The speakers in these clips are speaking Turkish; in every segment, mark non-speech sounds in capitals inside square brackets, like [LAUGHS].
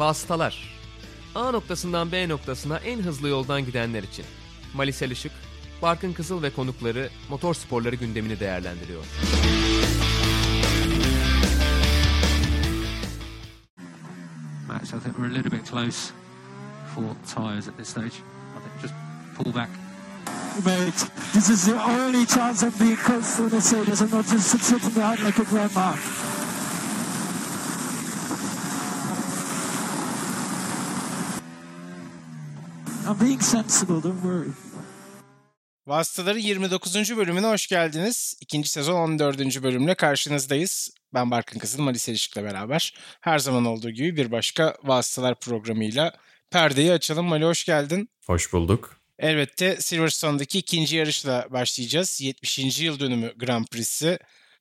Vasıtalar A noktasından B noktasına en hızlı yoldan gidenler için. Malisel Işık, Barkın Kızıl ve konukları motor sporları gündemini değerlendiriyor. Max, I think we're a little bit close for tyres at this stage. I think just pull back. Mate, this is the only chance of being close to Mercedes and not just sitting behind like a grandma. I'm being sensible, don't worry. Vasıtaları 29. bölümüne hoş geldiniz. İkinci sezon 14. bölümle karşınızdayız. Ben Barkın Kızıl, Malis Erişik'le beraber her zaman olduğu gibi bir başka Vasıtalar programıyla perdeyi açalım. Mali hoş geldin. Hoş bulduk. Elbette Silverstone'daki ikinci yarışla başlayacağız. 70. yıl dönümü Grand Prix'si.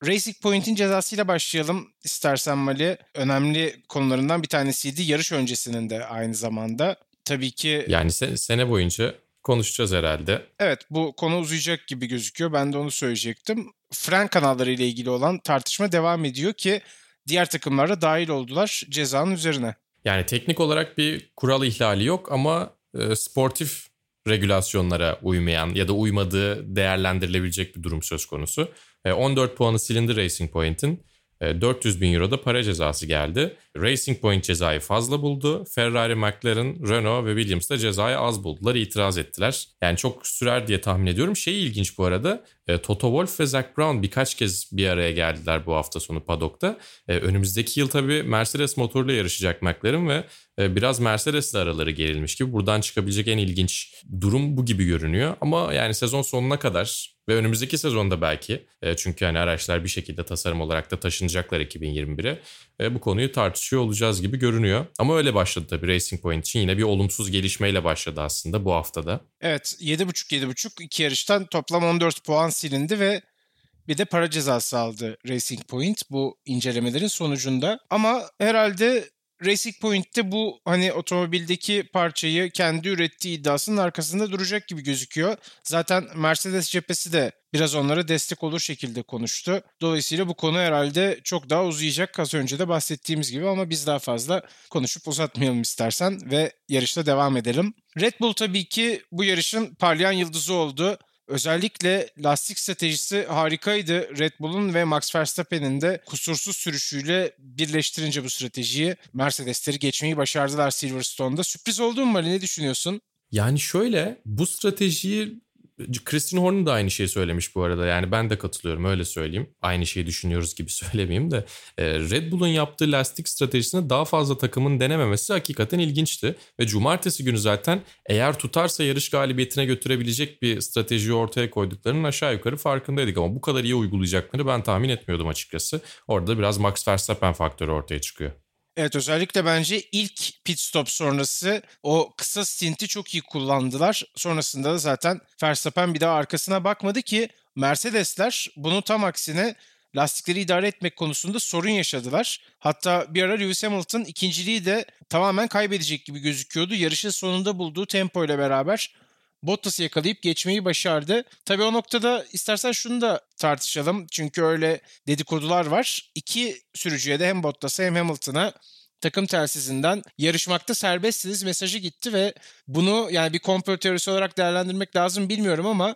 Racing Point'in cezasıyla başlayalım istersen Mali. Önemli konularından bir tanesiydi. Yarış öncesinin de aynı zamanda. Tabii ki... Yani se- sene boyunca konuşacağız herhalde. Evet bu konu uzayacak gibi gözüküyor. Ben de onu söyleyecektim. Fren kanalları ile ilgili olan tartışma devam ediyor ki diğer takımlar da dahil oldular cezanın üzerine. Yani teknik olarak bir kural ihlali yok ama e, sportif regülasyonlara uymayan ya da uymadığı değerlendirilebilecek bir durum söz konusu. E, 14 puanı silindi Racing Point'in. 400 e, bin euro da para cezası geldi. Racing Point cezayı fazla buldu. Ferrari, McLaren, Renault ve Williams da cezayı az buldular, itiraz ettiler. Yani çok sürer diye tahmin ediyorum. Şey ilginç bu arada, e, Toto Wolff ve Zach Brown birkaç kez bir araya geldiler bu hafta sonu padokta. E, önümüzdeki yıl tabii Mercedes motorla yarışacak McLaren ve biraz Mercedes'le araları gerilmiş gibi. Buradan çıkabilecek en ilginç durum bu gibi görünüyor. Ama yani sezon sonuna kadar ve önümüzdeki sezonda belki çünkü hani araçlar bir şekilde tasarım olarak da taşınacaklar 2021'e bu konuyu tartışıyor olacağız gibi görünüyor. Ama öyle başladı tabii Racing Point için yine bir olumsuz gelişmeyle başladı aslında bu haftada. Evet 7.5-7.5 iki yarıştan toplam 14 puan silindi ve bir de para cezası aldı Racing Point bu incelemelerin sonucunda. Ama herhalde Racing Point'te bu hani otomobildeki parçayı kendi ürettiği iddiasının arkasında duracak gibi gözüküyor. Zaten Mercedes cephesi de biraz onlara destek olur şekilde konuştu. Dolayısıyla bu konu herhalde çok daha uzayacak az önce de bahsettiğimiz gibi ama biz daha fazla konuşup uzatmayalım istersen ve yarışta devam edelim. Red Bull tabii ki bu yarışın parlayan yıldızı oldu. Özellikle lastik stratejisi harikaydı. Red Bull'un ve Max Verstappen'in de kusursuz sürüşüyle birleştirince bu stratejiyi Mercedes'leri geçmeyi başardılar Silverstone'da. Sürpriz oldu mu Mali ne düşünüyorsun? Yani şöyle bu stratejiyi Christian Horner da aynı şeyi söylemiş bu arada. Yani ben de katılıyorum öyle söyleyeyim. Aynı şeyi düşünüyoruz gibi [LAUGHS] söylemeyeyim de. E, Red Bull'un yaptığı lastik stratejisini daha fazla takımın denememesi hakikaten ilginçti. Ve cumartesi günü zaten eğer tutarsa yarış galibiyetine götürebilecek bir strateji ortaya koyduklarının aşağı yukarı farkındaydık. Ama bu kadar iyi uygulayacaklarını ben tahmin etmiyordum açıkçası. Orada biraz Max Verstappen faktörü ortaya çıkıyor. Evet özellikle bence ilk pit stop sonrası o kısa stinti çok iyi kullandılar. Sonrasında da zaten Verstappen bir daha arkasına bakmadı ki Mercedesler bunun tam aksine lastikleri idare etmek konusunda sorun yaşadılar. Hatta bir ara Lewis Hamilton ikinciliği de tamamen kaybedecek gibi gözüküyordu. Yarışın sonunda bulduğu tempo ile beraber Bottas'ı yakalayıp geçmeyi başardı. Tabii o noktada istersen şunu da tartışalım. Çünkü öyle dedikodular var. İki sürücüye de hem Bottas'a hem Hamilton'a takım telsizinden yarışmakta serbestsiniz mesajı gitti ve bunu yani bir komplo teorisi olarak değerlendirmek lazım bilmiyorum ama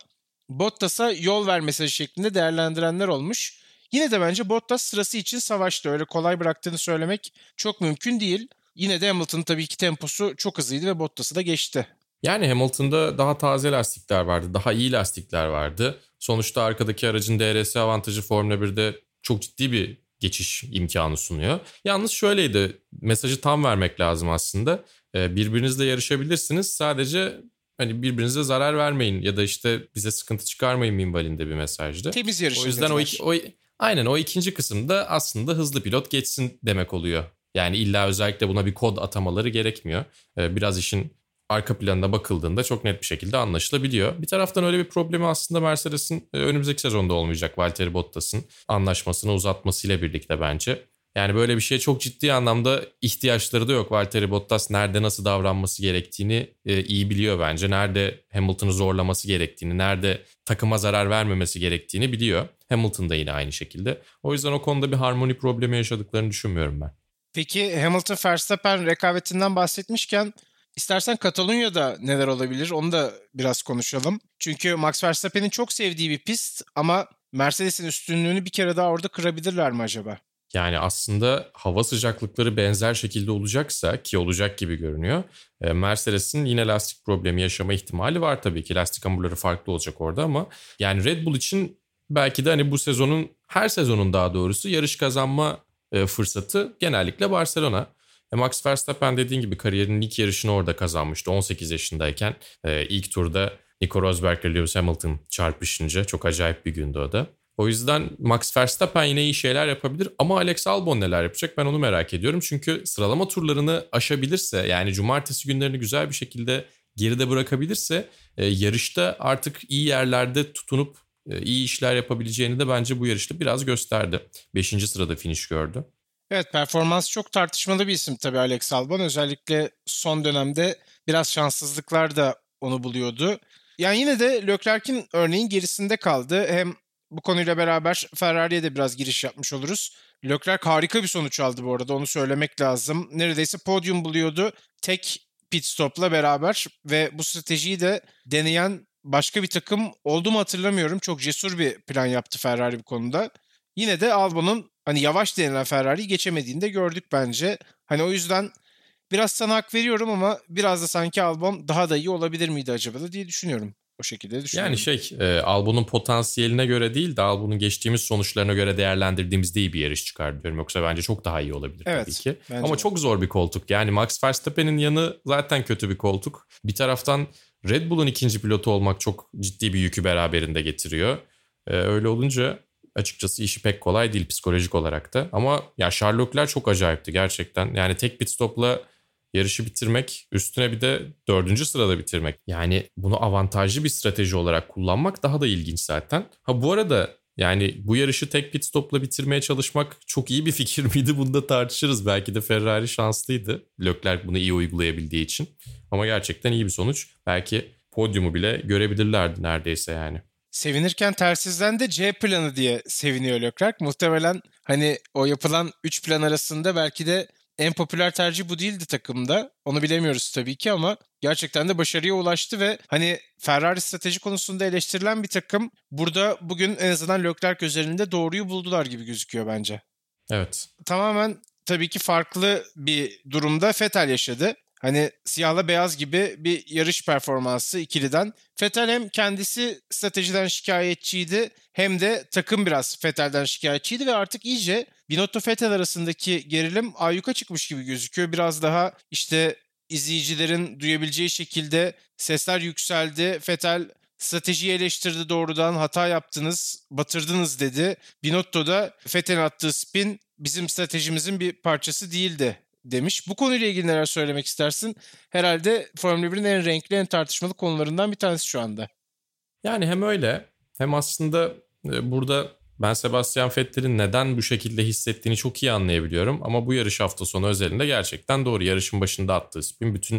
Bottas'a yol ver mesajı şeklinde değerlendirenler olmuş. Yine de bence Bottas sırası için savaştı. Öyle kolay bıraktığını söylemek çok mümkün değil. Yine de Hamilton tabii ki temposu çok hızlıydı ve Bottas'ı da geçti. Yani Hamilton'da daha taze lastikler vardı, daha iyi lastikler vardı. Sonuçta arkadaki aracın DRS avantajı Formula 1'de çok ciddi bir geçiş imkanı sunuyor. Yalnız şöyleydi, mesajı tam vermek lazım aslında. Ee, birbirinizle yarışabilirsiniz. Sadece hani birbirinize zarar vermeyin ya da işte bize sıkıntı çıkarmayın minvalinde bir mesajdı. Temiz yarışın O yüzden o, o aynen o ikinci kısımda aslında hızlı pilot geçsin demek oluyor. Yani illa özellikle buna bir kod atamaları gerekmiyor. Ee, biraz işin arka planına bakıldığında çok net bir şekilde anlaşılabiliyor. Bir taraftan öyle bir problemi aslında Mercedes'in e, önümüzdeki sezonda olmayacak Valtteri Bottas'ın anlaşmasını uzatmasıyla birlikte bence. Yani böyle bir şeye çok ciddi anlamda ihtiyaçları da yok. Valtteri Bottas nerede nasıl davranması gerektiğini e, iyi biliyor bence. Nerede Hamilton'ı zorlaması gerektiğini, nerede takıma zarar vermemesi gerektiğini biliyor. Hamilton da yine aynı şekilde. O yüzden o konuda bir harmoni problemi yaşadıklarını düşünmüyorum ben. Peki Hamilton Verstappen rekabetinden bahsetmişken istersen Katalonya'da neler olabilir onu da biraz konuşalım. Çünkü Max Verstappen'in çok sevdiği bir pist ama Mercedes'in üstünlüğünü bir kere daha orada kırabilirler mi acaba? Yani aslında hava sıcaklıkları benzer şekilde olacaksa ki olacak gibi görünüyor. e, Mercedes'in yine lastik problemi yaşama ihtimali var tabii ki. Lastik hamurları farklı olacak orada ama yani Red Bull için belki de hani bu sezonun her sezonun daha doğrusu yarış kazanma e, fırsatı genellikle Barcelona. E, Max Verstappen dediğin gibi kariyerinin ilk yarışını orada kazanmıştı 18 yaşındayken. E, ilk turda Nico Rosberg ile Lewis Hamilton çarpışınca çok acayip bir gündü o da. O yüzden Max Verstappen yine iyi şeyler yapabilir ama Alex Albon neler yapacak ben onu merak ediyorum. Çünkü sıralama turlarını aşabilirse yani cumartesi günlerini güzel bir şekilde geride bırakabilirse e, yarışta artık iyi yerlerde tutunup e, iyi işler yapabileceğini de bence bu yarışta biraz gösterdi. Beşinci sırada finish gördü. Evet performans çok tartışmalı bir isim tabii Alex Albon. Özellikle son dönemde biraz şanssızlıklar da onu buluyordu. Yani yine de Leclerc'in örneğin gerisinde kaldı. Hem bu konuyla beraber Ferrari'ye de biraz giriş yapmış oluruz. Leclerc harika bir sonuç aldı bu arada onu söylemek lazım. Neredeyse podyum buluyordu tek pit stopla beraber ve bu stratejiyi de deneyen başka bir takım oldu hatırlamıyorum. Çok cesur bir plan yaptı Ferrari bu konuda. Yine de Albon'un hani yavaş denilen Ferrari'yi geçemediğini de gördük bence. Hani o yüzden biraz sana hak veriyorum ama biraz da sanki Albon daha da iyi olabilir miydi acaba da diye düşünüyorum. O şekilde düşünüyorum. Yani şey e, Albon'un potansiyeline göre değil de Albon'un geçtiğimiz sonuçlarına göre değerlendirdiğimizde iyi bir yarış çıkar diyorum. Yoksa bence çok daha iyi olabilir Evet, tabii ki. Ama de. çok zor bir koltuk. Yani Max Verstappen'in yanı zaten kötü bir koltuk. Bir taraftan Red Bull'un ikinci pilotu olmak çok ciddi bir yükü beraberinde getiriyor. E, öyle olunca açıkçası işi pek kolay değil psikolojik olarak da. Ama ya Sherlockler çok acayipti gerçekten. Yani tek pit stopla yarışı bitirmek, üstüne bir de dördüncü sırada bitirmek. Yani bunu avantajlı bir strateji olarak kullanmak daha da ilginç zaten. Ha bu arada yani bu yarışı tek pit stopla bitirmeye çalışmak çok iyi bir fikir [LAUGHS] miydi? Bunu da tartışırız. Belki de Ferrari şanslıydı. Leclerc bunu iyi uygulayabildiği için. Ama gerçekten iyi bir sonuç. Belki podyumu bile görebilirlerdi neredeyse yani. Sevinirken tersizden de C planı diye seviniyor Leclerc. Muhtemelen hani o yapılan 3 plan arasında belki de en popüler tercih bu değildi takımda. Onu bilemiyoruz tabii ki ama gerçekten de başarıya ulaştı ve hani Ferrari strateji konusunda eleştirilen bir takım burada bugün en azından Leclerc özelinde doğruyu buldular gibi gözüküyor bence. Evet. Tamamen tabii ki farklı bir durumda Vettel yaşadı. Hani siyahla beyaz gibi bir yarış performansı ikiliden. Vettel hem kendisi stratejiden şikayetçiydi hem de takım biraz Vettel'den şikayetçiydi ve artık iyice Binotto Vettel arasındaki gerilim ayyuka çıkmış gibi gözüküyor. Biraz daha işte izleyicilerin duyabileceği şekilde sesler yükseldi. Vettel stratejiyi eleştirdi doğrudan hata yaptınız, batırdınız dedi. Binotto da Vettel'in attığı spin bizim stratejimizin bir parçası değildi demiş. Bu konuyla ilgili neler söylemek istersin? Herhalde Formula 1'in en renkli, en tartışmalı konularından bir tanesi şu anda. Yani hem öyle hem aslında e, burada ben Sebastian Vettel'in neden bu şekilde hissettiğini çok iyi anlayabiliyorum. Ama bu yarış hafta sonu özelinde gerçekten doğru. Yarışın başında attığı spin bütün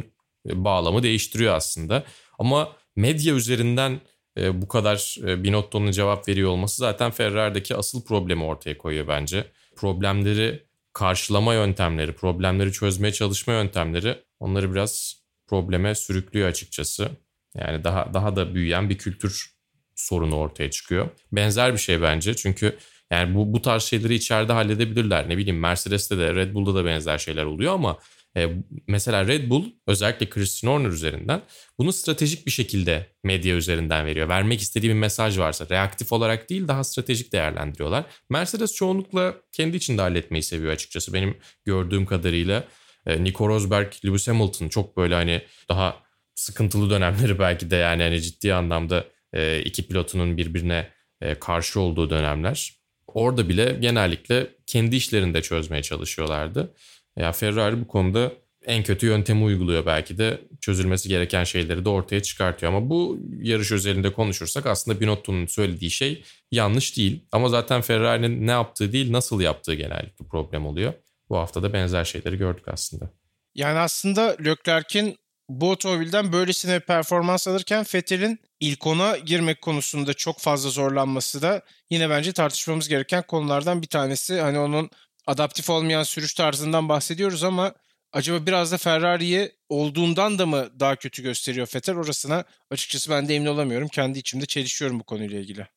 e, bağlamı değiştiriyor aslında. Ama medya üzerinden e, bu kadar Binotto'nun cevap veriyor olması zaten Ferrari'deki asıl problemi ortaya koyuyor bence. Problemleri karşılama yöntemleri, problemleri çözmeye çalışma yöntemleri onları biraz probleme sürüklüyor açıkçası. Yani daha daha da büyüyen bir kültür sorunu ortaya çıkıyor. Benzer bir şey bence çünkü yani bu bu tarz şeyleri içeride halledebilirler. Ne bileyim Mercedes'te de Red Bull'da da benzer şeyler oluyor ama e, mesela Red Bull özellikle Christian Horner üzerinden bunu stratejik bir şekilde medya üzerinden veriyor. Vermek istediği bir mesaj varsa reaktif olarak değil daha stratejik değerlendiriyorlar. Mercedes çoğunlukla kendi içinde halletmeyi seviyor açıkçası. Benim gördüğüm kadarıyla e, Nico Rosberg, Lewis Hamilton çok böyle hani daha sıkıntılı dönemleri [LAUGHS] belki de yani hani ciddi anlamda e, iki pilotunun birbirine e, karşı olduğu dönemler. Orada bile genellikle kendi işlerinde çözmeye çalışıyorlardı. Ya Ferrari bu konuda en kötü yöntemi uyguluyor belki de çözülmesi gereken şeyleri de ortaya çıkartıyor. Ama bu yarış özelinde konuşursak aslında Binotto'nun söylediği şey yanlış değil. Ama zaten Ferrari'nin ne yaptığı değil nasıl yaptığı genellikle problem oluyor. Bu hafta da benzer şeyleri gördük aslında. Yani aslında Leclerc'in bu otomobilden böylesine performans alırken Vettel'in ilk ona girmek konusunda çok fazla zorlanması da yine bence tartışmamız gereken konulardan bir tanesi. Hani onun adaptif olmayan sürüş tarzından bahsediyoruz ama acaba biraz da Ferrari'yi olduğundan da mı daha kötü gösteriyor Vettel orasına açıkçası ben de emin olamıyorum. Kendi içimde çelişiyorum bu konuyla ilgili.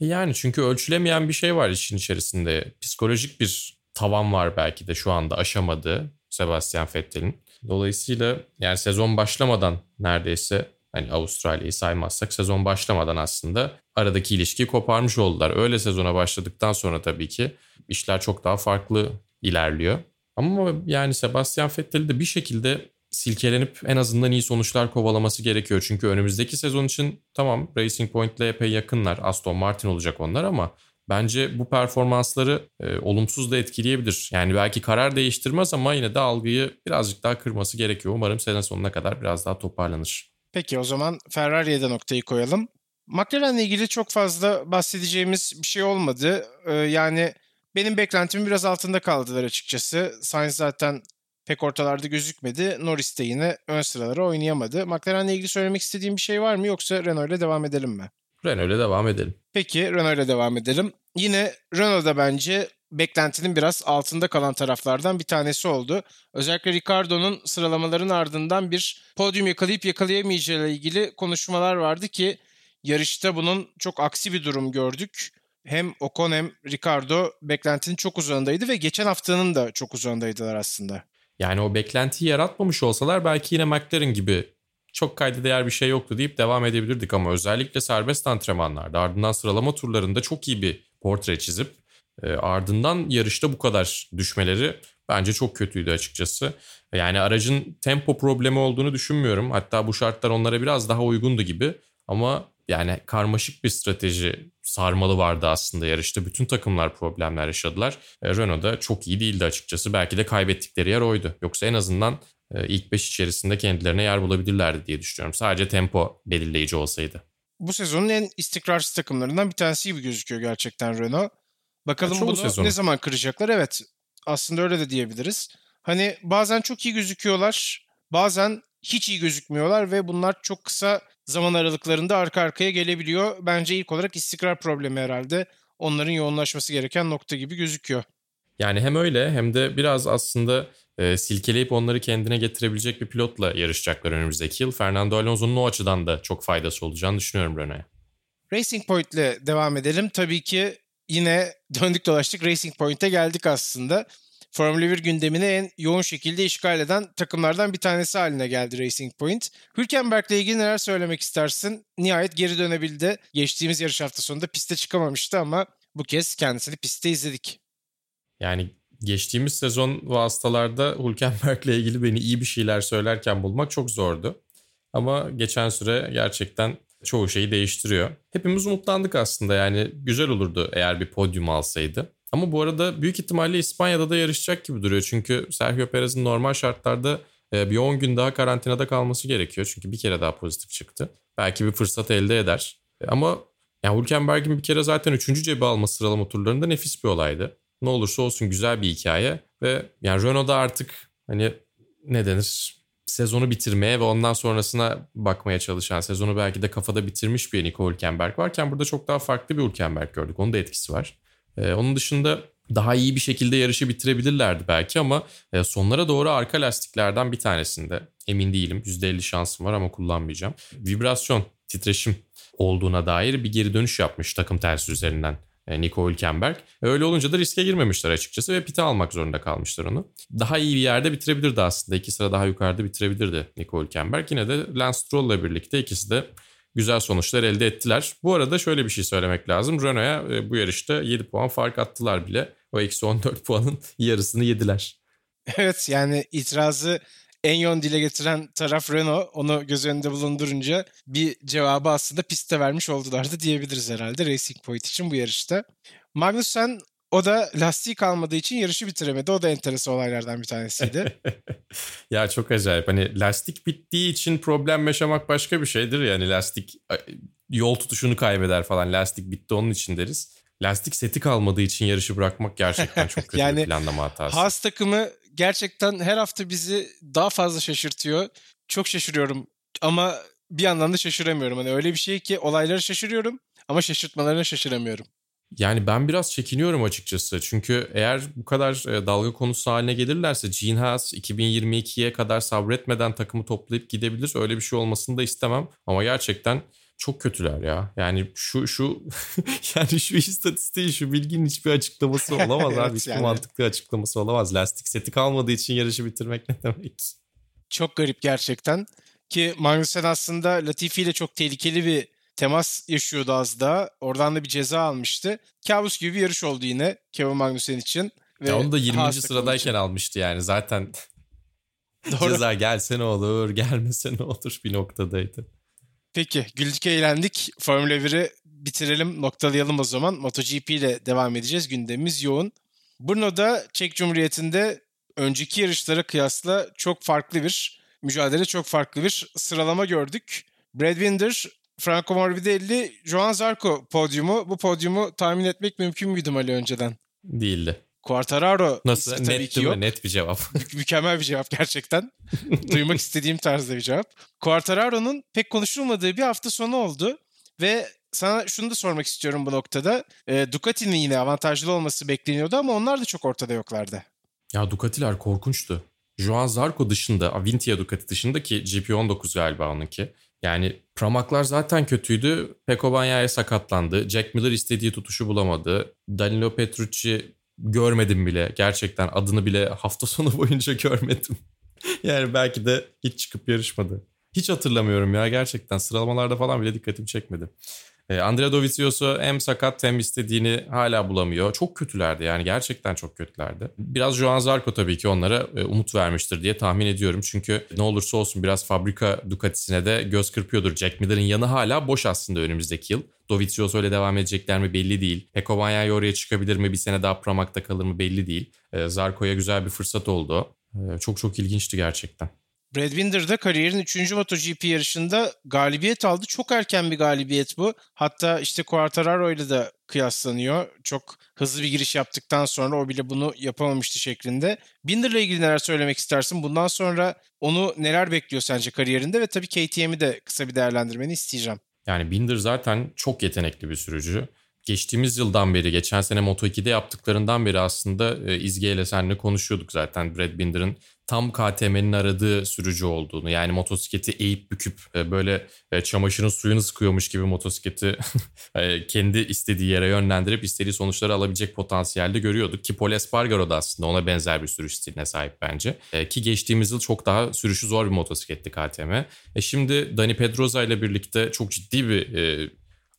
Yani çünkü ölçülemeyen bir şey var işin içerisinde. Psikolojik bir tavan var belki de şu anda aşamadığı Sebastian Vettel'in. Dolayısıyla yani sezon başlamadan neredeyse hani Avustralya'yı saymazsak sezon başlamadan aslında aradaki ilişkiyi koparmış oldular. Öyle sezona başladıktan sonra tabii ki işler çok daha farklı ilerliyor. Ama yani Sebastian Vettel'i de bir şekilde silkelenip en azından iyi sonuçlar kovalaması gerekiyor. Çünkü önümüzdeki sezon için tamam Racing Point ile epey yakınlar. Aston Martin olacak onlar ama bence bu performansları e, olumsuz da etkileyebilir. Yani belki karar değiştirmez ama yine de algıyı birazcık daha kırması gerekiyor. Umarım sene sonuna kadar biraz daha toparlanır. Peki o zaman Ferrari'ye de noktayı koyalım. McLaren'le ilgili çok fazla bahsedeceğimiz bir şey olmadı. Ee, yani benim beklentimin biraz altında kaldılar açıkçası. Sainz zaten pek ortalarda gözükmedi. Norris de yine ön sıralara oynayamadı. McLaren'le ilgili söylemek istediğim bir şey var mı yoksa Renault ile devam edelim mi? Renault ile devam edelim. Peki Renault ile devam edelim. Yine Renault da bence beklentinin biraz altında kalan taraflardan bir tanesi oldu. Özellikle Ricardo'nun sıralamaların ardından bir podyum yakalayıp yakalayamayacağı ile ilgili konuşmalar vardı ki yarışta bunun çok aksi bir durum gördük. Hem Ocon hem Ricardo beklentinin çok uzağındaydı ve geçen haftanın da çok uzağındaydılar aslında. Yani o beklentiyi yaratmamış olsalar belki yine McLaren gibi çok kayda değer bir şey yoktu deyip devam edebilirdik ama özellikle serbest antrenmanlarda ardından sıralama turlarında çok iyi bir portre çizip e, ardından yarışta bu kadar düşmeleri bence çok kötüydü açıkçası. Yani aracın tempo problemi olduğunu düşünmüyorum. Hatta bu şartlar onlara biraz daha uygundu gibi ama yani karmaşık bir strateji sarmalı vardı aslında yarışta. Bütün takımlar problemler yaşadılar. E, Renault da çok iyi değildi açıkçası. Belki de kaybettikleri yer oydu. Yoksa en azından e, ilk 5 içerisinde kendilerine yer bulabilirlerdi diye düşünüyorum. Sadece tempo belirleyici olsaydı. Bu sezonun en istikrarsız takımlarından bir tanesi gibi gözüküyor gerçekten Renault. Bakalım bunu sezon. ne zaman kıracaklar? Evet aslında öyle de diyebiliriz. Hani bazen çok iyi gözüküyorlar. Bazen hiç iyi gözükmüyorlar ve bunlar çok kısa zaman aralıklarında arka arkaya gelebiliyor. Bence ilk olarak istikrar problemi herhalde. Onların yoğunlaşması gereken nokta gibi gözüküyor. Yani hem öyle hem de biraz aslında e, silkeleyip onları kendine getirebilecek bir pilotla yarışacaklar önümüzdeki yıl. Fernando Alonso'nun o açıdan da çok faydası olacağını düşünüyorum Renault'a. Racing Point ile devam edelim. Tabii ki yine döndük dolaştık Racing Point'e geldik aslında. Formula 1 gündemini en yoğun şekilde işgal eden takımlardan bir tanesi haline geldi Racing Point. Hülkenberg'le ilgili neler söylemek istersin? Nihayet geri dönebildi. Geçtiğimiz yarış hafta sonunda piste çıkamamıştı ama bu kez kendisini pistte izledik. Yani geçtiğimiz sezon vasıtalarda Hülkenberg'le ilgili beni iyi bir şeyler söylerken bulmak çok zordu. Ama geçen süre gerçekten çoğu şeyi değiştiriyor. Hepimiz umutlandık aslında yani güzel olurdu eğer bir podyum alsaydı. Ama bu arada büyük ihtimalle İspanya'da da yarışacak gibi duruyor. Çünkü Sergio Perez'in normal şartlarda e, bir 10 gün daha karantinada kalması gerekiyor. Çünkü bir kere daha pozitif çıktı. Belki bir fırsat elde eder. E, Ama yani Hülkenberg'in bir kere zaten 3. cebi alması sıralama turlarında nefis bir olaydı. Ne olursa olsun güzel bir hikaye. Ve yani Renault'da artık hani ne denir sezonu bitirmeye ve ondan sonrasına bakmaya çalışan, sezonu belki de kafada bitirmiş bir Nico Hülkenberg varken burada çok daha farklı bir Hülkenberg gördük. Onun da etkisi var. Ee, onun dışında daha iyi bir şekilde yarışı bitirebilirlerdi belki ama e, sonlara doğru arka lastiklerden bir tanesinde emin değilim. %50 şansım var ama kullanmayacağım. Vibrasyon, titreşim olduğuna dair bir geri dönüş yapmış takım tersi üzerinden Nico Hülkenberg. E, Öyle olunca da riske girmemişler açıkçası ve pite almak zorunda kalmışlar onu. Daha iyi bir yerde bitirebilirdi aslında. İki sıra daha yukarıda bitirebilirdi Nico Hülkenberg. Yine de Lance Stroll'la birlikte ikisi de güzel sonuçlar elde ettiler. Bu arada şöyle bir şey söylemek lazım. Renault'a e, bu yarışta 7 puan fark attılar bile. O eksi 14 [LAUGHS] puanın yarısını yediler. Evet yani itirazı en yoğun dile getiren taraf Renault. Onu göz önünde bulundurunca bir cevabı aslında pistte vermiş oldular da diyebiliriz herhalde Racing Point için bu yarışta. Magnussen o da lastiği kalmadığı için yarışı bitiremedi. O da enteresan olaylardan bir tanesiydi. [LAUGHS] ya çok acayip. Hani lastik bittiği için problem yaşamak başka bir şeydir. Yani lastik yol tutuşunu kaybeder falan. Lastik bitti onun için deriz. Lastik seti kalmadığı için yarışı bırakmak gerçekten çok [LAUGHS] kötü Yani bir planlama hatası. Haas takımı gerçekten her hafta bizi daha fazla şaşırtıyor. Çok şaşırıyorum ama bir yandan da şaşıramıyorum. Hani öyle bir şey ki olayları şaşırıyorum ama şaşırtmalarına şaşıramıyorum. Yani ben biraz çekiniyorum açıkçası. Çünkü eğer bu kadar e, dalga konusu haline gelirlerse Gene Haas 2022'ye kadar sabretmeden takımı toplayıp gidebilir. Öyle bir şey olmasını da istemem. Ama gerçekten çok kötüler ya. Yani şu şu [LAUGHS] yani şu istatistiği şu bilginin hiçbir açıklaması [LAUGHS] olamaz Evet, abi. Hiçbir yani. mantıklı açıklaması olamaz. Lastik seti kalmadığı için yarışı bitirmek ne demek? Çok garip gerçekten. Ki Magnussen aslında Latifi ile çok tehlikeli bir temas yaşıyordu az daha. Oradan da bir ceza almıştı. Kabus gibi bir yarış oldu yine Kevin Magnussen için. Ve Ya onu da 20. Haas takımı sıradayken için. almıştı yani. Zaten [LAUGHS] Doğru. ceza gelse ne olur, gelmese ne olur bir noktadaydı. Peki güldük eğlendik. Formula 1'i bitirelim noktalayalım o zaman. MotoGP ile devam edeceğiz. Gündemimiz yoğun. Brno'da Çek Cumhuriyeti'nde önceki yarışlara kıyasla çok farklı bir mücadele, çok farklı bir sıralama gördük. Brad Binder, Franco Morbidelli, Joan Zarco podyumu. Bu podyumu tahmin etmek mümkün müydü Ali önceden? Değildi. Quartararo Nasıl? ismi tabii Net ki yok. mi? Net bir cevap. [LAUGHS] Mü- mükemmel bir cevap gerçekten. [LAUGHS] Duymak istediğim tarzda bir cevap. Quartararo'nun pek konuşulmadığı bir hafta sonu oldu ve sana şunu da sormak istiyorum bu noktada. E, Ducati'nin yine avantajlı olması bekleniyordu ama onlar da çok ortada yoklardı. Ya Ducati'ler korkunçtu. Joan Zarco dışında, Avintia Ducati dışında ki GP19 galiba onunki. Yani Pramaklar zaten kötüydü. Peko Bagnaia sakatlandı. Jack Miller istediği tutuşu bulamadı. Danilo Petrucci görmedim bile. Gerçekten adını bile hafta sonu [LAUGHS] boyunca görmedim. yani belki de hiç çıkıp yarışmadı. Hiç hatırlamıyorum ya gerçekten. Sıralamalarda falan bile dikkatimi çekmedi. E, Andrea Dovizioso hem sakat hem istediğini hala bulamıyor. Çok kötülerdi yani gerçekten çok kötülerdi. Biraz Joan Zarco tabii ki onlara e, umut vermiştir diye tahmin ediyorum. Çünkü ne olursa olsun biraz fabrika Ducati'sine de göz kırpıyordur. Jack Miller'ın yanı hala boş aslında önümüzdeki yıl. Dovizioso ile devam edecekler mi belli değil. Peko Bagnaia oraya çıkabilir mi? Bir sene daha Pramak'ta kalır mı belli değil. E, Zarco'ya güzel bir fırsat oldu. E, çok çok ilginçti gerçekten. Brad Binder de kariyerin 3. MotoGP yarışında galibiyet aldı. Çok erken bir galibiyet bu. Hatta işte Quartararo ile de kıyaslanıyor. Çok hızlı bir giriş yaptıktan sonra o bile bunu yapamamıştı şeklinde. Binder'la ilgili neler söylemek istersin? Bundan sonra onu neler bekliyor sence kariyerinde? Ve tabii KTM'i de kısa bir değerlendirmeni isteyeceğim. Yani Binder zaten çok yetenekli bir sürücü. Geçtiğimiz yıldan beri, geçen sene Moto2'de yaptıklarından beri aslında e, İzge ile seninle konuşuyorduk zaten Brad Binder'ın tam KTM'nin aradığı sürücü olduğunu. Yani motosikleti eğip büküp e, böyle e, çamaşırın suyunu sıkıyormuş gibi motosikleti [LAUGHS] e, kendi istediği yere yönlendirip istediği sonuçları alabilecek potansiyelde görüyorduk. Ki Paul Espargaro da aslında ona benzer bir sürüş stiline sahip bence. Ki geçtiğimiz yıl çok daha sürüşü zor bir motosikletti KTM. E şimdi Dani Pedrosa ile birlikte çok ciddi bir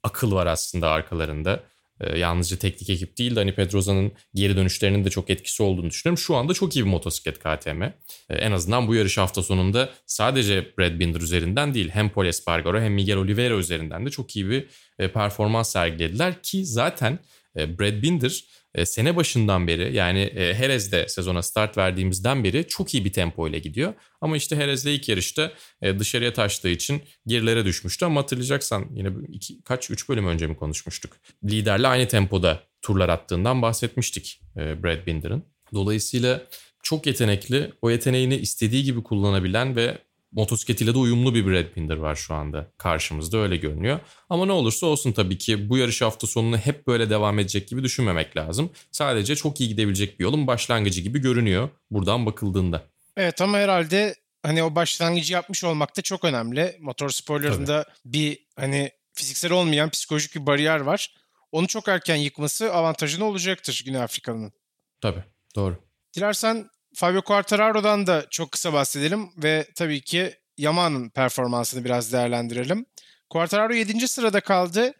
akıl var aslında arkalarında. Ee, yalnızca teknik ekip değil Dani Pedrosa'nın geri dönüşlerinin de çok etkisi olduğunu düşünüyorum. Şu anda çok iyi bir motosiklet KTM. Ee, en azından bu yarış hafta sonunda sadece Brad Binder üzerinden değil hem Paul Espargaro hem Miguel Oliveira üzerinden de çok iyi bir e, performans sergilediler ki zaten e, Brad Binder e, sene başından beri yani e, Jerez'de sezona start verdiğimizden beri çok iyi bir tempo ile gidiyor. Ama işte Jerez'de ilk yarışta e, dışarıya taştığı için gerilere düşmüştü. Ama hatırlayacaksan yine iki, kaç üç bölüm önce mi konuşmuştuk? Liderle aynı tempoda turlar attığından bahsetmiştik e, Brad Binder'ın. Dolayısıyla çok yetenekli, o yeteneğini istediği gibi kullanabilen ve motosikletiyle de uyumlu bir Brad Binder var şu anda karşımızda öyle görünüyor. Ama ne olursa olsun tabii ki bu yarış hafta sonunu hep böyle devam edecek gibi düşünmemek lazım. Sadece çok iyi gidebilecek bir yolun başlangıcı gibi görünüyor buradan bakıldığında. Evet ama herhalde hani o başlangıcı yapmış olmak da çok önemli. Motor sporlarında bir hani fiziksel olmayan psikolojik bir bariyer var. Onu çok erken yıkması avantajını olacaktır Güney Afrikalı'nın. Tabii doğru. Dilersen Fabio Quartararo'dan da çok kısa bahsedelim ve tabii ki Yamaha'nın performansını biraz değerlendirelim. Quartararo 7. sırada kaldı.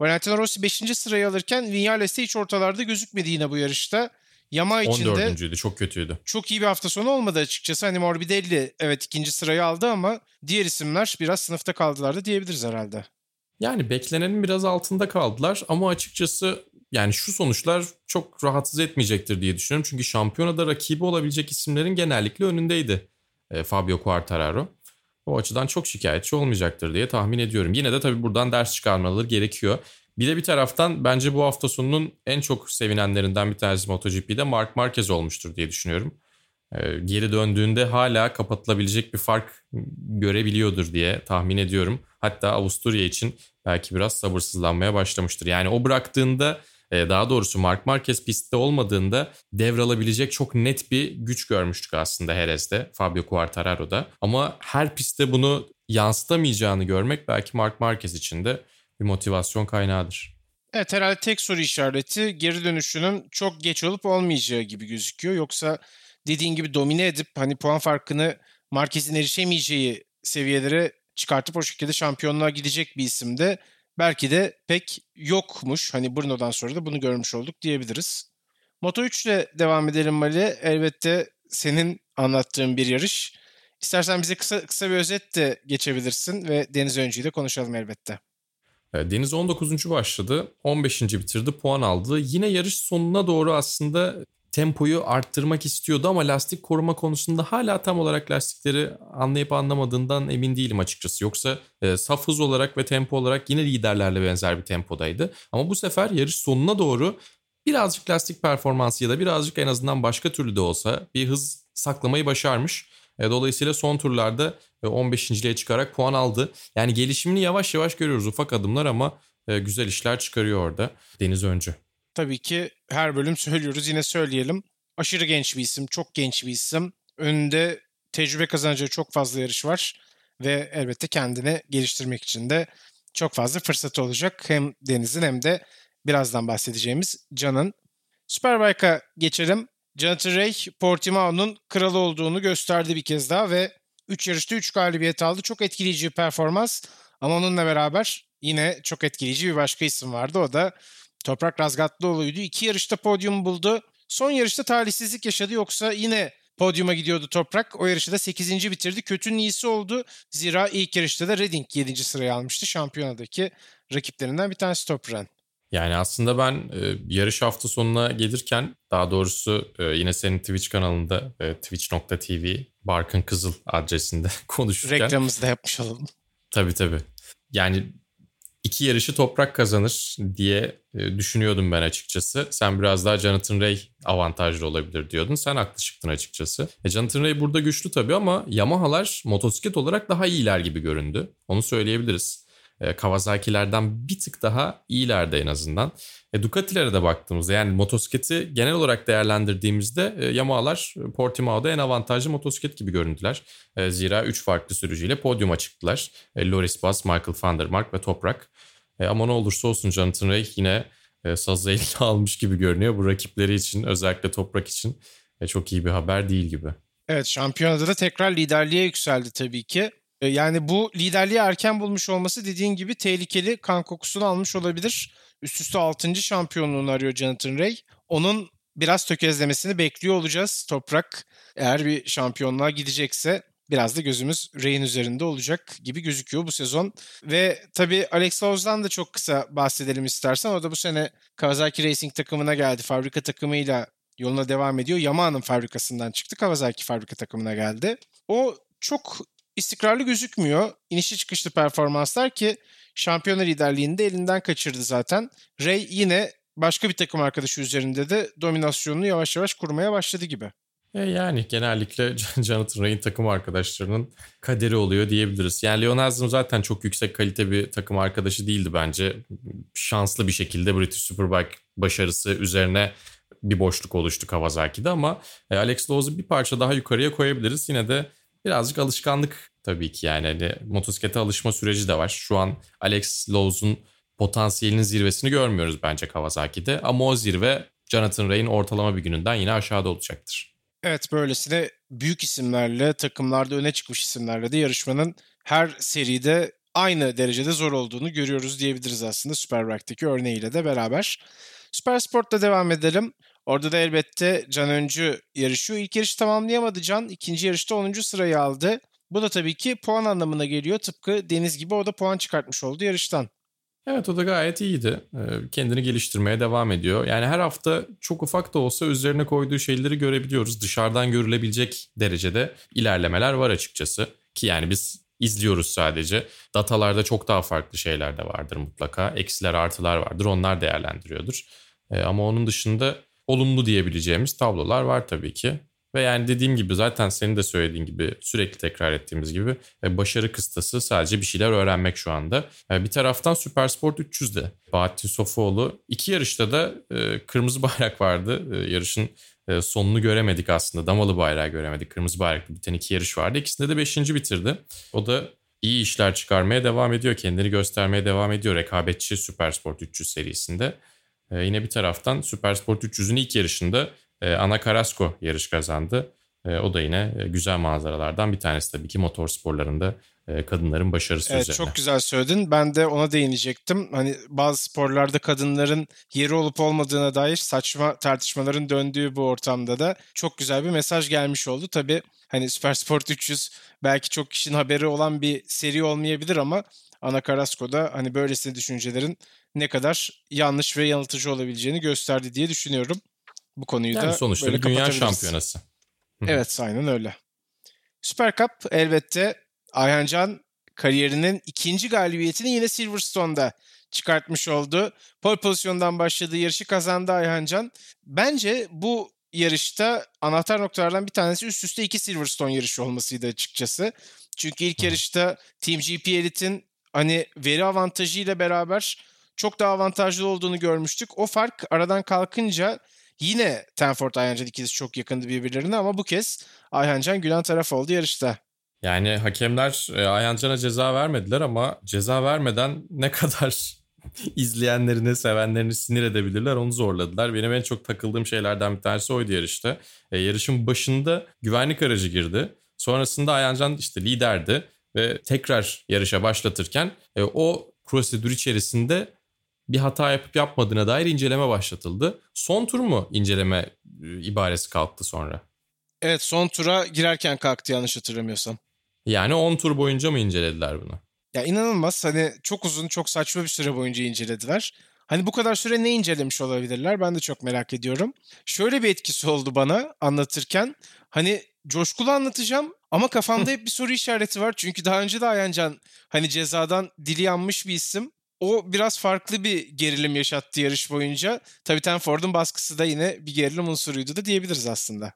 Valentino Rossi 5. sırayı alırken Vinales hiç ortalarda gözükmedi yine bu yarışta. Yamaha için de 14.'üydü çok kötüydü. çok iyi bir hafta sonu olmadı açıkçası. Hani Morbidelli evet ikinci sırayı aldı ama diğer isimler biraz sınıfta kaldılar da diyebiliriz herhalde. Yani beklenenin biraz altında kaldılar ama açıkçası yani şu sonuçlar çok rahatsız etmeyecektir diye düşünüyorum. Çünkü şampiyonada rakibi olabilecek isimlerin genellikle önündeydi e, Fabio Quartararo. O açıdan çok şikayetçi olmayacaktır diye tahmin ediyorum. Yine de tabii buradan ders çıkarmaları gerekiyor. Bir de bir taraftan bence bu hafta sonunun en çok sevinenlerinden bir tanesi MotoGP'de Mark Marquez olmuştur diye düşünüyorum. E, geri döndüğünde hala kapatılabilecek bir fark görebiliyordur diye tahmin ediyorum. Hatta Avusturya için belki biraz sabırsızlanmaya başlamıştır. Yani o bıraktığında daha doğrusu Mark Marquez pistte olmadığında devralabilecek çok net bir güç görmüştük aslında Jerez'de, Fabio Quartararo'da. Ama her pistte bunu yansıtamayacağını görmek belki Mark Marquez için de bir motivasyon kaynağıdır. Evet herhalde tek soru işareti geri dönüşünün çok geç olup olmayacağı gibi gözüküyor. Yoksa dediğin gibi domine edip hani puan farkını Marquez'in erişemeyeceği seviyelere çıkartıp o şekilde şampiyonluğa gidecek bir isim de belki de pek yokmuş. Hani Bruno'dan sonra da bunu görmüş olduk diyebiliriz. Moto 3 ile devam edelim Mali. Elbette senin anlattığın bir yarış. İstersen bize kısa kısa bir özet de geçebilirsin ve Deniz Öncü'yü de konuşalım elbette. E, Deniz 19. başladı. 15. bitirdi. Puan aldı. Yine yarış sonuna doğru aslında tempoyu arttırmak istiyordu ama lastik koruma konusunda hala tam olarak lastikleri anlayıp anlamadığından emin değilim açıkçası. Yoksa e, saf hız olarak ve tempo olarak yine liderlerle benzer bir tempodaydı. Ama bu sefer yarış sonuna doğru birazcık lastik performansı ya da birazcık en azından başka türlü de olsa bir hız saklamayı başarmış. E, dolayısıyla son turlarda 15.liğe çıkarak puan aldı. Yani gelişimini yavaş yavaş görüyoruz ufak adımlar ama e, güzel işler çıkarıyor orada Deniz Öncü. Tabii ki her bölüm söylüyoruz yine söyleyelim. Aşırı genç bir isim, çok genç bir isim. Önünde tecrübe kazanacağı çok fazla yarış var ve elbette kendini geliştirmek için de çok fazla fırsatı olacak. Hem Deniz'in hem de birazdan bahsedeceğimiz Can'ın. Superbike'a geçelim. Jonathan Ray, Portimao'nun kralı olduğunu gösterdi bir kez daha ve 3 yarışta 3 galibiyet aldı. Çok etkileyici bir performans ama onunla beraber yine çok etkileyici bir başka isim vardı. O da Toprak Razgatlıoğlu'ydu. İki yarışta podyum buldu. Son yarışta talihsizlik yaşadı yoksa yine podyuma gidiyordu Toprak. O yarışı da 8. bitirdi. Kötünün iyisi oldu. Zira ilk yarışta da Redding 7. sırayı almıştı. Şampiyonadaki rakiplerinden bir tanesi Toprak'ın. Yani aslında ben e, yarış hafta sonuna gelirken daha doğrusu e, yine senin Twitch kanalında e, twitch.tv Barkın Kızıl adresinde [LAUGHS] konuşurken. Reklamımızı da yapmış olalım. Tabii tabii. Yani iki yarışı toprak kazanır diye e, düşünüyordum ben açıkçası. Sen biraz daha Jonathan Ray avantajlı olabilir diyordun. Sen haklı çıktın açıkçası. E, Jonathan Ray burada güçlü tabii ama Yamaha'lar motosiklet olarak daha iyiler gibi göründü. Onu söyleyebiliriz. E, Kawasaki'lerden bir tık daha iyilerde en azından. E, Ducati'lere de baktığımızda yani motosikleti genel olarak değerlendirdiğimizde e, Yamaha'lar Portimao'da en avantajlı motosiklet gibi göründüler. E, zira 3 farklı sürücüyle podyuma çıktılar. E, Loris Bass, Michael van der Mark ve Toprak. E, ama ne olursa olsun Jonathan Ray yine e, sazı [LAUGHS] eline almış gibi görünüyor. Bu rakipleri için özellikle Toprak için e, çok iyi bir haber değil gibi. Evet şampiyonada da tekrar liderliğe yükseldi tabii ki. E, yani bu liderliği erken bulmuş olması dediğin gibi tehlikeli kan kokusunu almış olabilir. Üst üste 6. şampiyonluğunu arıyor Jonathan Ray. Onun biraz tökezlemesini bekliyor olacağız. Toprak eğer bir şampiyonluğa gidecekse biraz da gözümüz Ray'in üzerinde olacak gibi gözüküyor bu sezon. Ve tabii Alex Lowes'dan da çok kısa bahsedelim istersen. O da bu sene Kawasaki Racing takımına geldi. Fabrika takımıyla yoluna devam ediyor. Yamaha'nın fabrikasından çıktı. Kawasaki fabrika takımına geldi. O çok istikrarlı gözükmüyor. İnişli çıkışlı performanslar ki şampiyonlar liderliğini de elinden kaçırdı zaten. Ray yine başka bir takım arkadaşı üzerinde de dominasyonunu yavaş yavaş kurmaya başladı gibi. E yani genellikle [LAUGHS] Jonathan Ray'in takım arkadaşlarının kaderi oluyor diyebiliriz. Yani Leon zaten çok yüksek kalite bir takım arkadaşı değildi bence. Şanslı bir şekilde British Superbike başarısı üzerine bir boşluk oluştu Kawasaki'de ama e, Alex Lowes'u bir parça daha yukarıya koyabiliriz. Yine de birazcık alışkanlık tabii ki yani. Hani motosiklete alışma süreci de var. Şu an Alex Lowes'un potansiyelinin zirvesini görmüyoruz bence Kawasaki'de. Ama o zirve Jonathan Ray'in ortalama bir gününden yine aşağıda olacaktır. Evet böylesine büyük isimlerle, takımlarda öne çıkmış isimlerle de yarışmanın her seride aynı derecede zor olduğunu görüyoruz diyebiliriz aslında Superbike'deki örneğiyle de beraber. Süper Sport'ta devam edelim. Orada da elbette Can Öncü yarışıyor. İlk yarışı tamamlayamadı Can. İkinci yarışta 10. sırayı aldı. Bu da tabii ki puan anlamına geliyor. Tıpkı Deniz gibi o da puan çıkartmış oldu yarıştan. Evet o da gayet iyiydi. Kendini geliştirmeye devam ediyor. Yani her hafta çok ufak da olsa üzerine koyduğu şeyleri görebiliyoruz. Dışarıdan görülebilecek derecede ilerlemeler var açıkçası. Ki yani biz izliyoruz sadece. Datalarda çok daha farklı şeyler de vardır mutlaka. Eksiler artılar vardır onlar değerlendiriyordur. Ama onun dışında olumlu diyebileceğimiz tablolar var tabii ki. Ve yani dediğim gibi zaten senin de söylediğin gibi sürekli tekrar ettiğimiz gibi e, başarı kıstası sadece bir şeyler öğrenmek şu anda. E, bir taraftan Supersport 300'de Bahattin Sofuoğlu iki yarışta da e, kırmızı [LAUGHS] bayrak vardı. Yarışın sonunu göremedik aslında. Damalı bayrağı göremedik. Kırmızı bayraklı biten iki yarış vardı. İkisinde de beşinci bitirdi. O da iyi işler çıkarmaya devam ediyor. Kendini göstermeye devam ediyor rekabetçi Supersport 300 serisinde. Yine bir taraftan Supersport 300'ün ilk yarışında e, Ana Carrasco yarış kazandı. E, o da yine e, güzel manzaralardan bir tanesi tabii ki motor sporlarında e, kadınların başarısı evet, üzerine. Çok güzel söyledin. Ben de ona değinecektim. Hani bazı sporlarda kadınların yeri olup olmadığına dair saçma tartışmaların döndüğü bu ortamda da çok güzel bir mesaj gelmiş oldu. Tabii hani Süper Sport 300 belki çok kişinin haberi olan bir seri olmayabilir ama Ana Carrasco'da hani böylesine düşüncelerin ne kadar yanlış ve yanıltıcı olabileceğini gösterdi diye düşünüyorum. Bu konuyu yani da sonuçta böyle bir dünya şampiyonası. evet aynen öyle. Süper Cup elbette Ayhancan kariyerinin ikinci galibiyetini yine Silverstone'da çıkartmış oldu. Pole pozisyondan başladığı yarışı kazandı Ayhancan. Bence bu yarışta anahtar noktalardan bir tanesi üst üste iki Silverstone yarışı olmasıydı açıkçası. Çünkü ilk yarışta Team GP Elite'in hani veri avantajıyla beraber çok daha avantajlı olduğunu görmüştük. O fark aradan kalkınca Yine Tenford Ayhancan ikisi çok yakındı birbirlerine ama bu kez Ayhancan gülen taraf oldu yarışta. Yani hakemler e, Ayhancan'a ceza vermediler ama ceza vermeden ne kadar [LAUGHS] izleyenlerini, sevenlerini sinir edebilirler onu zorladılar. Benim en çok takıldığım şeylerden bir tanesi oydu yarışta. E, yarışın başında güvenlik aracı girdi. Sonrasında Ayhancan işte liderdi ve tekrar yarışa başlatırken e, o prosedür içerisinde bir hata yapıp yapmadığına dair inceleme başlatıldı. Son tur mu inceleme e, ibaresi kalktı sonra? Evet son tura girerken kalktı yanlış hatırlamıyorsam. Yani 10 tur boyunca mı incelediler bunu? Ya inanılmaz hani çok uzun çok saçma bir süre boyunca incelediler. Hani bu kadar süre ne incelemiş olabilirler ben de çok merak ediyorum. Şöyle bir etkisi oldu bana anlatırken. Hani coşkulu anlatacağım ama kafamda hep bir soru işareti var. Çünkü daha önce de Ayancan hani cezadan dili yanmış bir isim o biraz farklı bir gerilim yaşattı yarış boyunca. Tabii Tenford'un baskısı da yine bir gerilim unsuruydu da diyebiliriz aslında.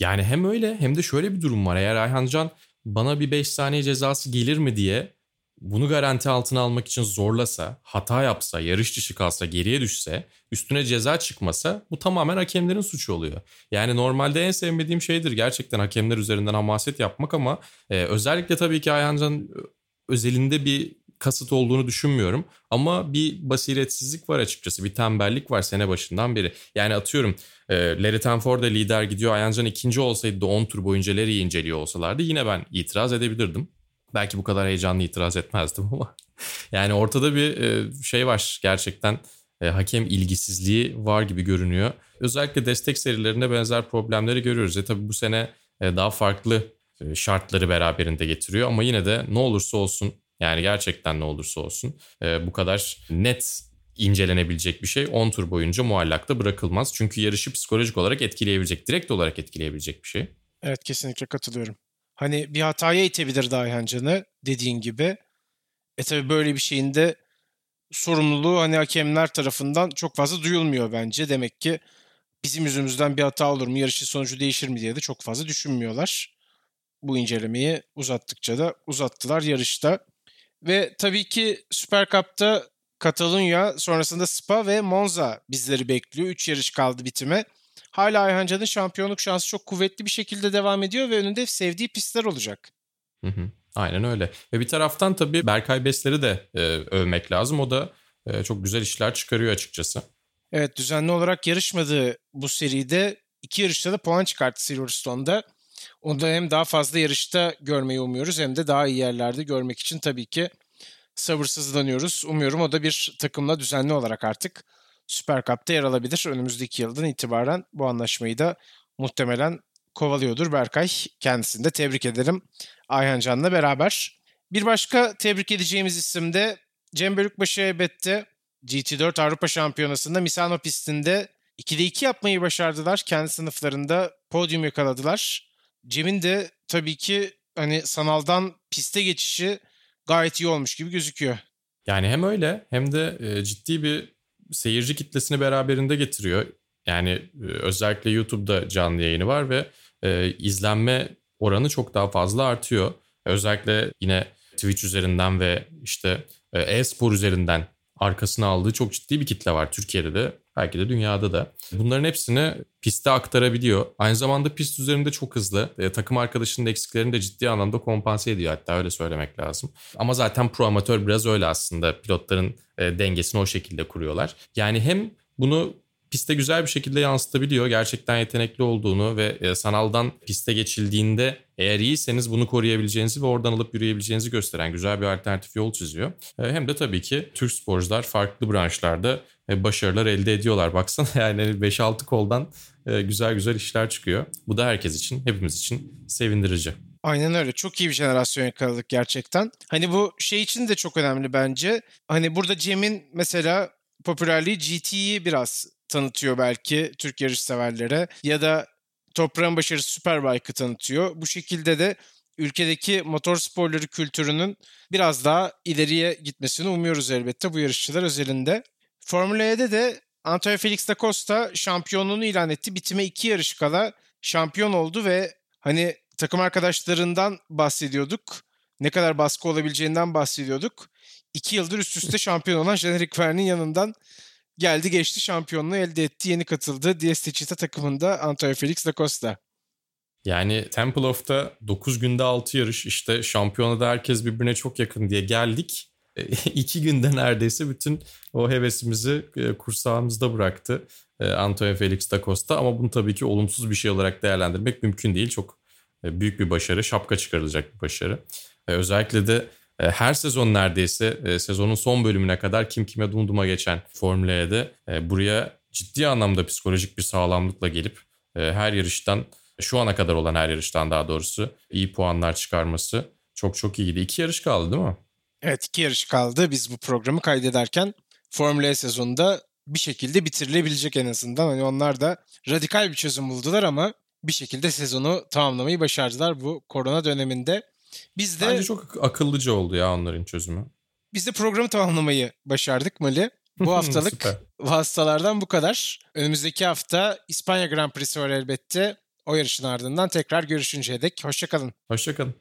Yani hem öyle hem de şöyle bir durum var. Eğer Ayhancan bana bir 5 saniye cezası gelir mi diye bunu garanti altına almak için zorlasa, hata yapsa, yarış dışı kalsa, geriye düşse, üstüne ceza çıkmasa bu tamamen hakemlerin suçu oluyor. Yani normalde en sevmediğim şeydir gerçekten hakemler üzerinden hamaset yapmak ama e, özellikle tabii ki Ayhancan özelinde bir kasıt olduğunu düşünmüyorum. Ama bir basiretsizlik var açıkçası. Bir tembellik var sene başından beri. Yani atıyorum e, Larry Tenford da lider gidiyor. Ayancan ikinci olsaydı da 10 tur boyunca Larry'i inceliyor olsalardı yine ben itiraz edebilirdim. Belki bu kadar heyecanlı itiraz etmezdim [LAUGHS] ama. yani ortada bir e, şey var gerçekten. E, hakem ilgisizliği var gibi görünüyor. Özellikle destek serilerinde benzer problemleri görüyoruz. E tabii bu sene e, daha farklı e, şartları beraberinde getiriyor ama yine de ne olursa olsun yani gerçekten ne olursa olsun e, bu kadar net incelenebilecek bir şey 10 tur boyunca muallakta bırakılmaz. Çünkü yarışı psikolojik olarak etkileyebilecek, direkt olarak etkileyebilecek bir şey. Evet kesinlikle katılıyorum. Hani bir hataya itebilir Ayhan Can'ı dediğin gibi. E tabi böyle bir şeyin de sorumluluğu hani hakemler tarafından çok fazla duyulmuyor bence. Demek ki bizim yüzümüzden bir hata olur mu, yarışın sonucu değişir mi diye de çok fazla düşünmüyorlar. Bu incelemeyi uzattıkça da uzattılar yarışta. Ve tabii ki Süper Cup'ta Katalunya sonrasında Spa ve Monza bizleri bekliyor. 3 yarış kaldı bitime. Hala Ayhancan'ın şampiyonluk şansı çok kuvvetli bir şekilde devam ediyor ve önünde sevdiği pistler olacak. Hı hı. Aynen öyle. Ve bir taraftan tabii Berkay Besler'i de e, övmek lazım. O da e, çok güzel işler çıkarıyor açıkçası. Evet düzenli olarak yarışmadığı bu seride iki yarışta da puan çıkarttı Silverstone'da. Onu hem daha fazla yarışta görmeyi umuyoruz hem de daha iyi yerlerde görmek için tabii ki sabırsızlanıyoruz. Umuyorum o da bir takımla düzenli olarak artık Süper Cup'ta yer alabilir. Önümüzdeki yıldan itibaren bu anlaşmayı da muhtemelen kovalıyordur Berkay. Kendisini de tebrik ederim Ayhan Can'la beraber. Bir başka tebrik edeceğimiz isim de Cem Bölükbaşı elbette GT4 Avrupa Şampiyonası'nda Misano pistinde 2'de 2 yapmayı başardılar. Kendi sınıflarında podyum yakaladılar. Cem'in de tabii ki hani sanaldan piste geçişi gayet iyi olmuş gibi gözüküyor. Yani hem öyle hem de e, ciddi bir seyirci kitlesini beraberinde getiriyor. Yani e, özellikle YouTube'da canlı yayını var ve e, izlenme oranı çok daha fazla artıyor. Özellikle yine Twitch üzerinden ve işte e-spor üzerinden arkasına aldığı çok ciddi bir kitle var Türkiye'de de belki de dünyada da. Bunların hepsini piste aktarabiliyor. Aynı zamanda pist üzerinde çok hızlı. E, takım arkadaşının eksiklerini de ciddi anlamda kompanse ediyor hatta öyle söylemek lazım. Ama zaten pro amatör biraz öyle aslında. Pilotların e, dengesini o şekilde kuruyorlar. Yani hem bunu piste güzel bir şekilde yansıtabiliyor. Gerçekten yetenekli olduğunu ve e, sanaldan piste geçildiğinde eğer iyiyseniz bunu koruyabileceğinizi ve oradan alıp yürüyebileceğinizi gösteren güzel bir alternatif yol çiziyor. E, hem de tabii ki Türk sporcular farklı branşlarda başarılar elde ediyorlar. [LAUGHS] Baksana yani 5-6 koldan güzel güzel işler çıkıyor. Bu da herkes için, hepimiz için sevindirici. Aynen öyle. Çok iyi bir jenerasyon yakaladık gerçekten. Hani bu şey için de çok önemli bence. Hani burada Cem'in mesela popülerliği GT'yi biraz tanıtıyor belki Türk yarış severlere ya da toprağın başarısı Superbike'ı tanıtıyor. Bu şekilde de ülkedeki motor sporları kültürünün biraz daha ileriye gitmesini umuyoruz elbette bu yarışçılar özelinde. Formula E'de de Antonio Felix da Costa şampiyonluğunu ilan etti. Bitime iki yarış kala şampiyon oldu ve hani takım arkadaşlarından bahsediyorduk. Ne kadar baskı olabileceğinden bahsediyorduk. İki yıldır üst üste [LAUGHS] şampiyon olan Jean-Eric Verne'in yanından geldi geçti şampiyonluğu elde etti. Yeni katıldı DS Techeetah takımında Antonio Felix da Costa. Yani Temple of'ta 9 günde 6 yarış işte şampiyonada herkes birbirine çok yakın diye geldik. [LAUGHS] İki günde neredeyse bütün o hevesimizi e, kursağımızda bıraktı e, Antonio Felix da Costa. Ama bunu tabii ki olumsuz bir şey olarak değerlendirmek mümkün değil. Çok e, büyük bir başarı, şapka çıkarılacak bir başarı. Özellikle de her sezon neredeyse sezonun son bölümüne kadar kim kime dumduma geçen Formula E'de e, buraya ciddi anlamda psikolojik bir sağlamlıkla gelip her yarıştan şu ana kadar olan her yarıştan daha doğrusu iyi puanlar çıkarması çok çok iyiydi. İki yarış kaldı değil mi? Evet iki yarış kaldı. Biz bu programı kaydederken Formula E sezonunda bir şekilde bitirilebilecek en azından. Hani onlar da radikal bir çözüm buldular ama bir şekilde sezonu tamamlamayı başardılar bu korona döneminde. Biz de Bence çok akıllıca oldu ya onların çözümü. Biz de programı tamamlamayı başardık Mali. Bu [LAUGHS] haftalık hastalardan bu kadar. Önümüzdeki hafta İspanya Grand Prix'si var elbette. O yarışın ardından tekrar görüşünceye dek. Hoşçakalın. Hoşçakalın.